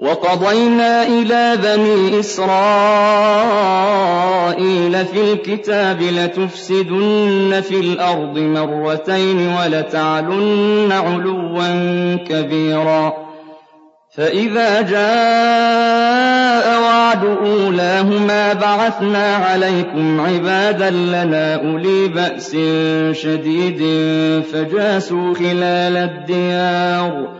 وقضينا إلى بني إسرائيل في الكتاب لتفسدن في الأرض مرتين ولتعلن علوا كبيرا. فإذا جاء وعد أولاهما بعثنا عليكم عبادا لنا أولي بأس شديد فجاسوا خلال الديار.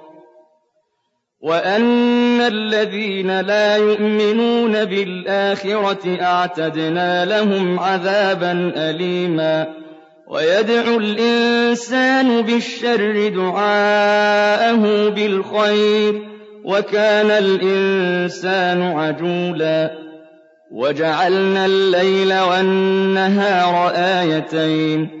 وأن الذين لا يؤمنون بالآخرة أعتدنا لهم عذابا أليما ويدعو الإنسان بالشر دعاءه بالخير وكان الإنسان عجولا وجعلنا الليل والنهار آيتين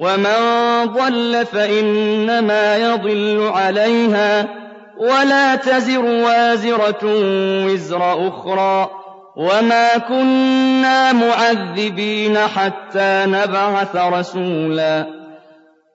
ومن ضل فإنما يضل عليها ولا تزر وازرة وزر أخرى وما كنا معذبين حتى نبعث رسولا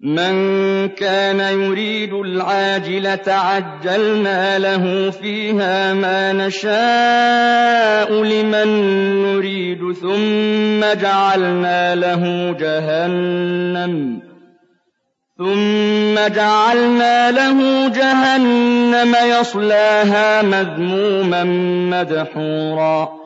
مَن كَانَ يُرِيدُ الْعَاجِلَةَ عَجَّلْنَا لَهُ فِيهَا مَا نَشَاءُ لِمَن نُّرِيدُ ثُمَّ جَعَلْنَا لَهُ جَهَنَّمَ ثُمَّ جَعَلْنَا لَهُ جَهَنَّمَ يَصْلَاهَا مَذْمُومًا مَّدْحُورًا.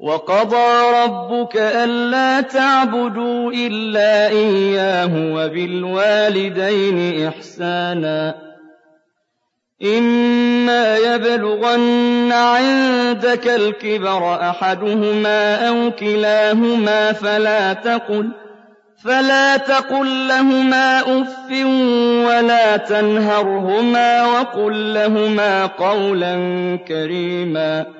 وَقَضَىٰ رَبُّكَ أَلَّا تَعْبُدُوا إِلَّا إِيَّاهُ وَبِالْوَالِدَيْنِ إِحْسَانًا ۚ. إِمَّا يَبْلُغَنَّ عِندَكَ الْكِبَرَ أَحَدُهُمَا أَوْ كِلَاهُمَا فَلَا تَقُل لَّهُمَا أُفٍّ وَلَا تَنْهَرْهُمَا وَقُل لَّهُمَا قَوْلًا كَرِيمًا.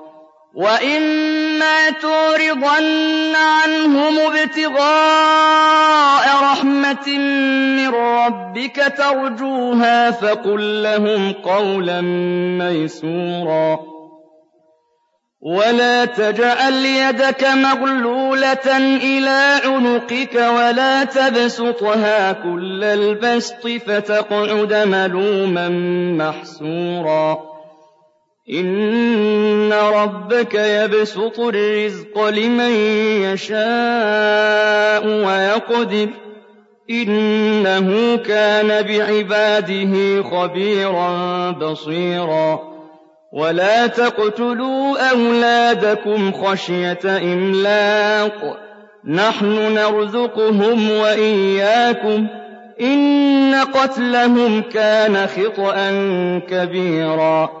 وإما تعرضن عنهم ابتغاء رحمة من ربك ترجوها فقل لهم قولا ميسورا ولا تجعل يدك مغلولة إلى عنقك ولا تبسطها كل البسط فتقعد ملوما محسورا إِنَّ رَبَّكَ يَبْسُطُ الرِّزْقَ لِمَن يَشَاءُ وَيَقْدِرُ ۚ إِنَّهُ كَانَ بِعِبَادِهِ خَبِيرًا بَصِيرًا وَلَا تَقْتُلُوا أَوْلَادَكُمْ خَشْيَةَ إِمْلَاقٍ ۖ نَّحْنُ نَرْزُقُهُمْ وَإِيَّاكُمْ ۚ إِنَّ قَتْلَهُمْ كَانَ خِطْئًا كَبِيرًا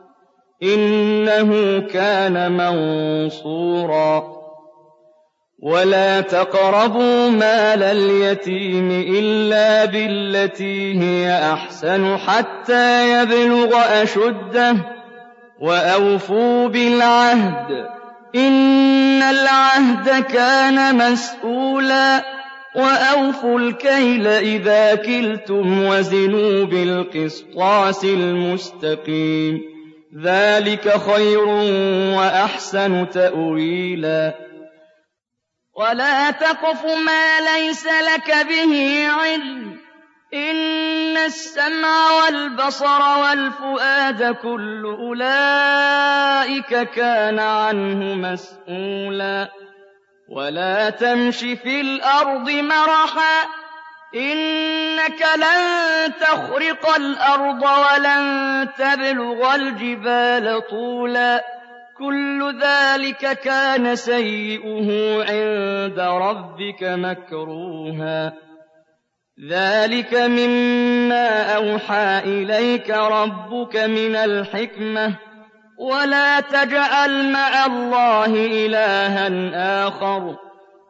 إِنَّهُ كَانَ مَنصُورًا. وَلَا تَقْرَبُوا مَالَ الْيَتِيمِ إِلَّا بِالَّتِي هِيَ أَحْسَنُ حَتَّىٰ يَبْلُغَ أَشُدَّهُ ۖ. وَأَوْفُوا بِالْعَهْدِ ۖ. إِنَّ الْعَهْدَ كَانَ مَسْئُولًا وَأَوْفُوا الْكَيْلَ إِذَا كِلْتُمْ وَزِنُوا بِالْقِسْطَاسِ الْمُسْتَقِيمِ. ذلك خير وأحسن تأويلا. ولا تقف ما ليس لك به علم. إن السمع والبصر والفؤاد كل أولئك كان عنه مسؤولا ولا تمش في الأرض مرحا. إِنَّكَ لَن تَخْرِقَ الْأَرْضَ وَلَن تَبْلُغَ الْجِبَالَ طُولًا. كُلُّ ذَٰلِكَ كَانَ سَيِّئُهُ عِندَ رَبِّكَ مَكْرُوهًا. ذَٰلِكَ مِمَّا أَوْحَىٰ إِلَيْكَ رَبُّكَ مِنَ الْحِكْمَةِ ۗ. وَلَا تَجْعَلْ مَعَ اللَّهِ إِلَٰهًا آخَرَ.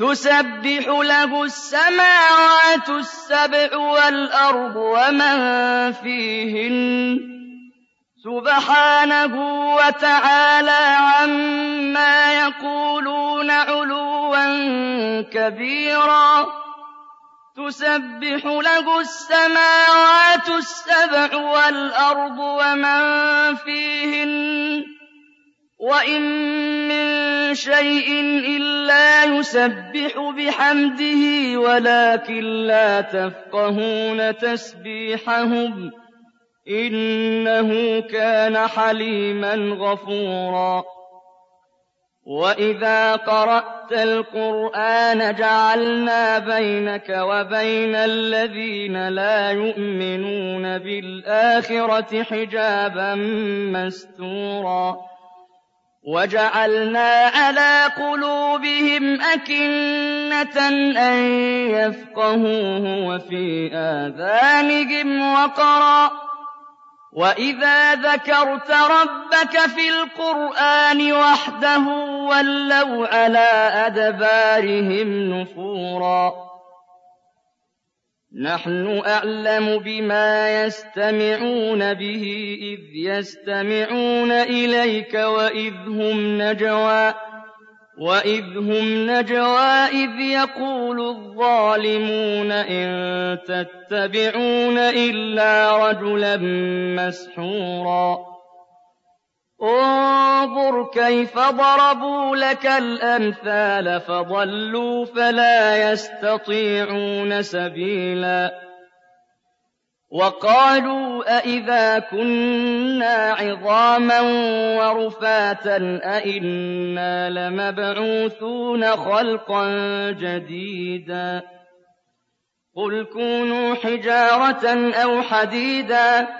تُسَبِّحُ لَهُ السَّمَاوَاتُ السَّبْعُ وَالْأَرْضُ وَمَن فِيهِنَّ ۚ سُبْحَانَهُ وَتَعَالَىٰ عَمَّا يَقُولُونَ عُلُوًّا كَبِيرًا. تُسَبِّحُ لَهُ السَّمَاوَاتُ السَّبْعُ وَالْأَرْضُ وَمَن فِيهِنَّ ۚ وَإِن مِّن شَيْءٍ إِلَّا يُسَبِّحُ بِحَمْدِهِ وَلَٰكِن لَّا تَفْقَهُونَ تَسْبِيحَهُمْ ۗ إِنَّهُ كَانَ حَلِيمًا غَفُورًا وَإِذَا قَرَأْتَ الْقُرْآنَ جَعَلْنَا بَيْنَكَ وَبَيْنَ الَّذِينَ لَا يُؤْمِنُونَ بِالْآخِرَةِ حِجَابًا مَّسْتُورًا وَجَعَلْنَا عَلَىٰ قُلُوبِهِمْ أَكِنَّةً أَن يَفْقَهُوهُ وَفِي آذَانِهِمْ وَقْرًا ۚ وَإِذَا ذَكَرْتَ رَبَّكَ فِي الْقُرْآنِ وَحْدَهُ وَلَّوْا عَلَىٰ أَدْبَارِهِمْ نُفُورًا نَّحْنُ أَعْلَمُ بِمَا يَسْتَمِعُونَ بِهِ إِذْ يَسْتَمِعُونَ إِلَيْكَ وَإِذْ هُمْ نَجْوَىٰ وَإِذْ هُمْ نَجْوَىٰ إِذْ يَقُولُ الظَّالِمُونَ إِن تَتَّبِعُونَ إِلَّا رَجُلًا مَّسْحُورًا. انظُرْ كَيْفَ ضَرَبُوا لَكَ الْأَمْثَالَ فَضَلُّوا فَلَا يَسْتَطِيعُونَ سَبِيلًا. وَقَالُوا أَإِذَا كُنَّا عِظَامًا وَرُفَاتًا أَإِنَّا لَمَبْعُوثُونَ خَلْقًا جَدِيدًا. قُلْ كُونُوا حِجَارَةً أَوْ حَدِيدًا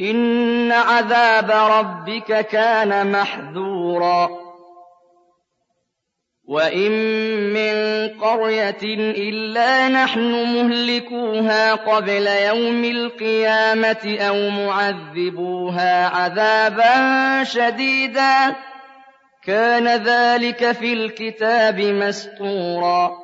إِنَّ عَذَابَ رَبِّكَ كَانَ مَحْذُورًا. وَإِن مِّن قَرْيَةٍ إِلَّا نَحْنُ مُهْلِكُوهَا قَبْلَ يَوْمِ الْقِيَامَةِ أَوْ مُعَذِّبُوهَا عَذَابًا شَدِيدًا ۚ كَانَ ذَٰلِكَ فِي الْكِتَابِ مَسْطُورًا.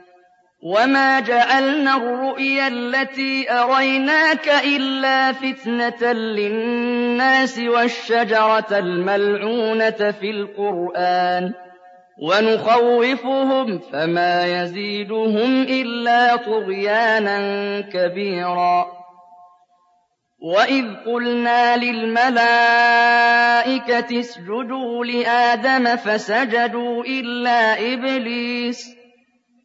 وَمَا جَعَلْنَا الرُّؤْيَا الَّتِي أَرَيْنَاكَ إِلَّا فِتْنَةً لِّلنَّاسِ وَالشَّجَرَةَ الْمَلْعُونَةَ فِي الْقُرْآنِ وَنُخَوِّفُهُمْ فَمَا يَزِيدُهُمْ إِلَّا طُغْيَانًا كَبِيرًا وَإِذْ قُلْنَا لِلْمَلَائِكَةِ اسْجُدُوا لِآدَمَ فَسَجَدُوا إِلَّا إِبْلِيسَ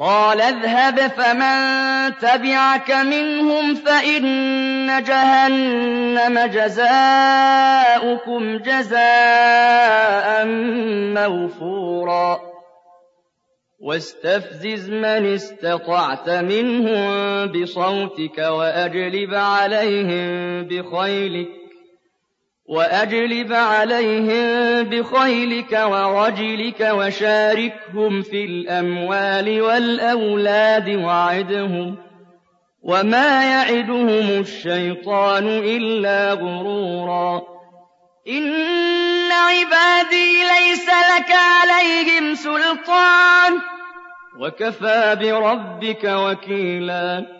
قَالَ اذْهَبْ فَمَن تَبِعَكَ مِنْهُمْ فَإِنَّ جَهَنَّمَ جَزَاؤُكُمْ جَزَاءً مَّوْفُورًا. وَاسْتَفْزِزْ مَنِ اسْتَطَعْتَ مِنْهُم بِصَوْتِكَ وَأَجْلِبْ عَلَيْهِم بِخَيْلِكَ. وَأَجْلِبْ عَلَيْهِم بِخَيْلِكَ وَرَجِلِكَ وَشَارِكْهُمْ فِي الْأَمْوَالِ وَالْأَوْلَادِ وَعِدْهُمْ ۚ وَمَا يَعِدُهُمُ الشَّيْطَانُ إِلَّا غُرُورًا. إِنَّ عِبَادِي لَيْسَ لَكَ عَلَيْهِمْ سُلْطَانٌ ۚ. وَكَفَىٰ بِرَبِّكَ وَكِيلًا.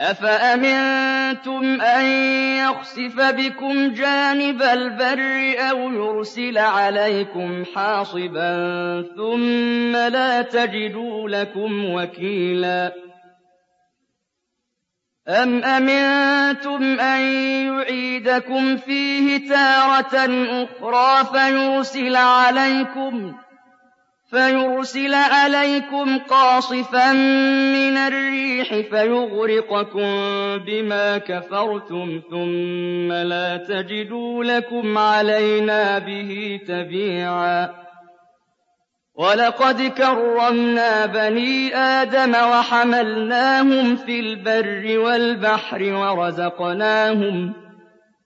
أَفَأَمِنتُمْ أَن يَخْسِفَ بِكُمْ جَانِبَ الْبَرِّ أَوْ يُرْسِلَ عَلَيْكُمْ حَاصِبًا ثُمَّ لَا تَجِدُوا لَكُمْ وَكِيلًا أَمْ أَمِنتُمْ أَن يُعِيدَكُمْ فِيهِ تَارَةً أُخْرَىٰ فَيُرْسِلَ عَلَيْكُمْ فَيُرْسِلَ عَلَيْكُمْ قَاصِفًا مِّنَ الرِّيحِ فَيُغْرِقَكُم بِمَا كَفَرْتُمْ ثُمَّ لَا تَجِدُوا لَكُمْ عَلَيْنَا بِهِ تَبِيعًا. وَلَقَدْ كَرَّمْنَا بَنِي آدَمَ وَحَمَلْنَاهُمْ فِي الْبَرِّ وَالْبَحْرِ وَرَزَقْنَاهُمْ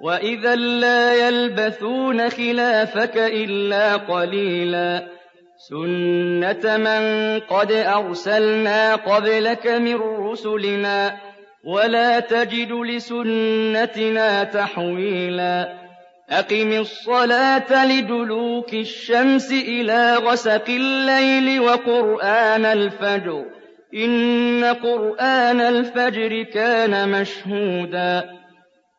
وَإِذًا لَّا يَلْبَثُونَ خِلَافَكَ إِلَّا قَلِيلًا سُنَّةَ مَن قَدْ أَرْسَلْنَا قَبْلَكَ مِن رُّسُلِنَا وَلَا تَجِدُ لِسُنَّتِنَا تَحْوِيلًا أَقِمِ الصَّلَاةَ لِدُلُوكِ الشَّمْسِ إِلَىٰ غَسَقِ اللَّيْلِ وَقُرْآنَ الْفَجْرِ ۖ إِنَّ قُرْآنَ الْفَجْرِ كَانَ مَشْهُودًا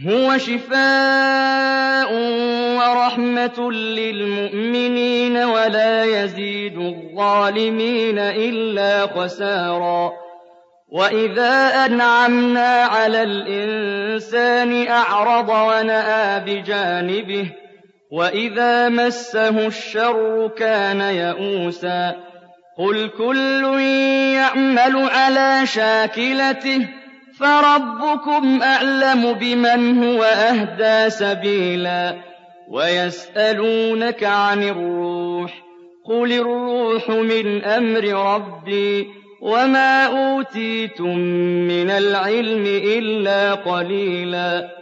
هُوَ شِفَاءٌ وَرَحْمَةٌ لِّلْمُؤْمِنِينَ وَلَا يَزِيدُ الظَّالِمِينَ إِلَّا خَسَارًا. وَإِذَا أَنْعَمْنَا عَلَى الْإِنسَانِ أَعْرَضَ وَنَأَىٰ بِجَانِبِهِ وَإِذَا مَسَّهُ الشَّرُّ كَانَ يَئُوسًا. قُلْ كُلٌّ يَعْمَلُ عَلَىٰ شَاكِلَتِهِ فَرَبُّكُمْ أَعْلَمُ بِمَنْ هُوَ أَهْدَىٰ سَبِيلًا وَيَسْأَلُونَكَ عَنِ الرُّوحِ قُلِ الرُّوحُ مِنْ أَمْرِ رَبِّي وَمَا أُوتِيتُم مِّنَ الْعِلْمِ إِلَّا قَلِيلًا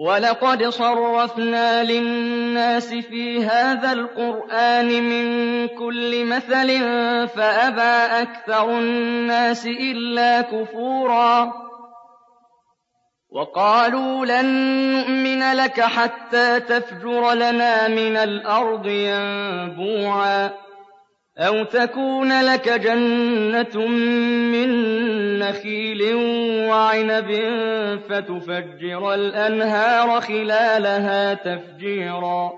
وَلَقَدْ صَرَّفْنَا لِلنَّاسِ فِي هَٰذَا الْقُرْآنِ مِن كُلِّ مَثَلٍ فَأَبَىٰ أَكْثَرُ النَّاسِ إِلَّا كُفُورًا. وَقَالُوا لَن نُّؤْمِنَ لَكَ حَتَّىٰ تَفْجُرَ لَنَا مِنَ الْأَرْضِ يَنبُوعًا. أَوْ تَكُونَ لَكَ جَنَّةٌ مِّن نَّخِيلٍ وَعِنَبٍ فَتُفَجِّرَ الْأَنْهَارَ خِلَالَهَا تَفْجِيرًا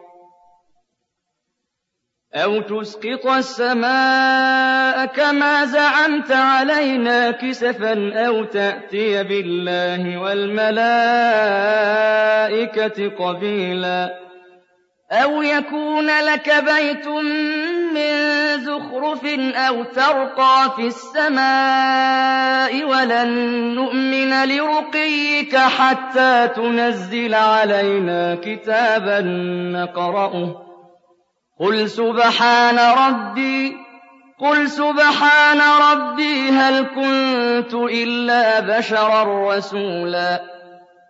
أَوْ تُسْقِطَ السَّمَاءَ كَمَا زَعَمْتَ عَلَيْنَا كِسَفًا أَوْ تَأْتِيَ بِاللَّهِ وَالْمَلَائِكَةِ قَبِيلًا أَوْ يَكُونَ لَكَ بَيْتٌ مِّن زُخْرُفٍ أَوْ تَرْقَىٰ فِي السَّمَاءِ وَلَن نُّؤْمِنَ لِرُقِيِّكَ حَتَّىٰ تُنَزِّلَ عَلَيْنَا كِتَابًا نَّقْرَؤُهُ ۗ قُلْ سُبْحَانَ رَبِّي قُلْ سُبْحَانَ رَبِّي هَلْ كُنتُ إِلَّا بَشَرًا رَّسُولًا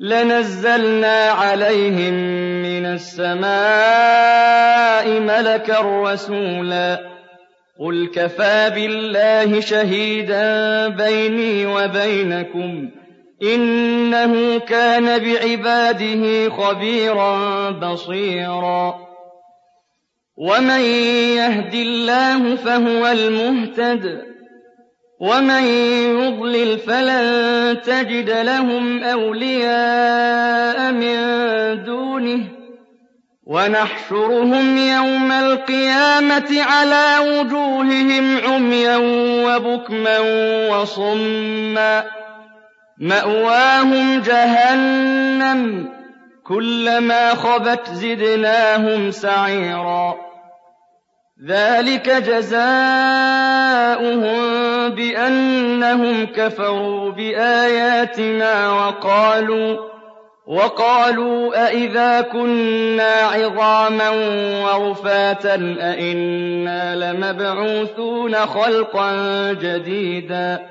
لَنَزَّلْنَا عَلَيْهِم مِّنَ السَّمَاءِ مَلَكًا رَّسُولًا. قُلْ كَفَىٰ بِاللَّهِ شَهِيدًا بَيْنِي وَبَيْنَكُمْ ۚ. إِنَّهُ كَانَ بِعِبَادِهِ خَبِيرًا بَصِيرًا. ومن يهد الله فهو المهتد. ومن يضلل فلن تجد لهم أولياء من دونه ونحشرهم يوم القيامة على وجوههم عميا وبكما وصما مأواهم جهنم كلما خبت زدناهم سعيرا ذلك جزاؤهم بأنهم كفروا بآياتنا وقالوا وقالوا أئذا كنا عظاما ورفاتا أئنا لمبعوثون خلقا جديدا.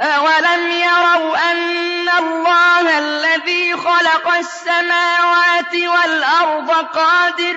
أولم يروا أن الله الذي خلق السماوات والأرض قادر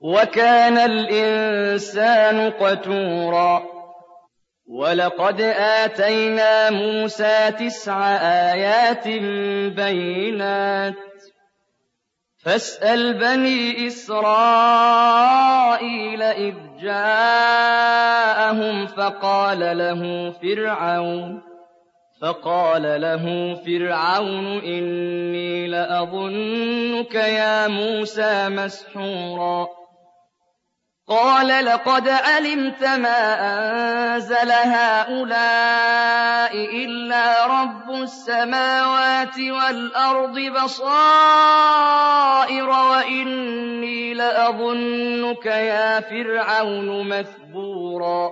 وَكَانَ الْإِنسَانُ قَتُورًا. وَلَقَدْ آتَيْنَا مُوسَىٰ تِسْعَ آيَاتٍ بَيِّنَاتٍ. فَاسْأَلْ بَنِي إِسْرَائِيلَ إِذْ جَاءَهُمْ فَقَالَ لَهُ فِرْعَوْنُ فقال له فرعون إني لأظنك يا موسى مسحورا. قال لقد علمت ما أنزل هؤلاء إلا رب السماوات والأرض بصائر وإني لأظنك يا فرعون مثبورا.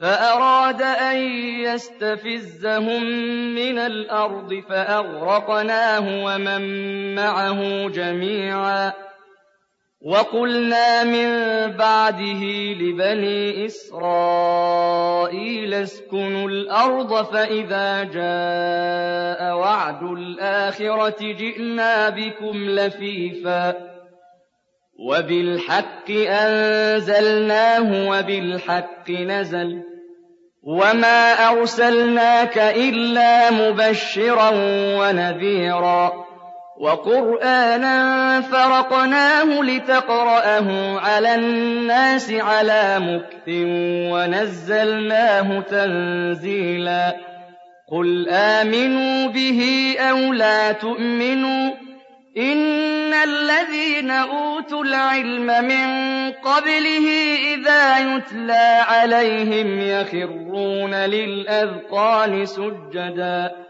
فأراد أن يستفزهم من الأرض فأغرقناه ومن معه جميعا. وَقُلْنَا مِن بَعْدِهِ لِبَنِي إِسْرَائِيلَ اسْكُنُوا الْأَرْضَ فَإِذَا جَاءَ وَعْدُ الْآخِرَةِ جِئْنَا بِكُمْ لَفِيفًا وَبِالْحَقِّ أَنزَلْنَاهُ وَبِالْحَقِّ نَزَلَ وَمَا أَرْسَلْنَاكَ إِلَّا مُبَشِّرًا وَنَذِيرًا وَقُرْآنًا فَرَقْنَاهُ لِتَقْرَأَهُ عَلَى النَّاسِ عَلَىٰ مُكْثٍ وَنَزَّلْنَاهُ تَنزِيلًا. قُلْ آمِنُوا بِهِ أَوْ لَا تُؤْمِنُوا ۚ إِنَّ الَّذِينَ أُوتُوا الْعِلْمَ مِن قَبْلِهِ إِذَا يُتْلَىٰ عَلَيْهِمْ يَخِرُّونَ لِلْأَذْقَانِ سُجَّدًا.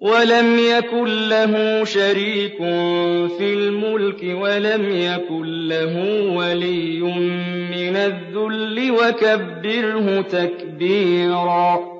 وَلَمْ يَكُن لَّهُ شَرِيكٌ فِي الْمُلْكِ وَلَمْ يَكُن لَّهُ وَلِيٌّ مِّنَ الذُّلِّ وَكَبِّرْهُ تَكْبِيرًا.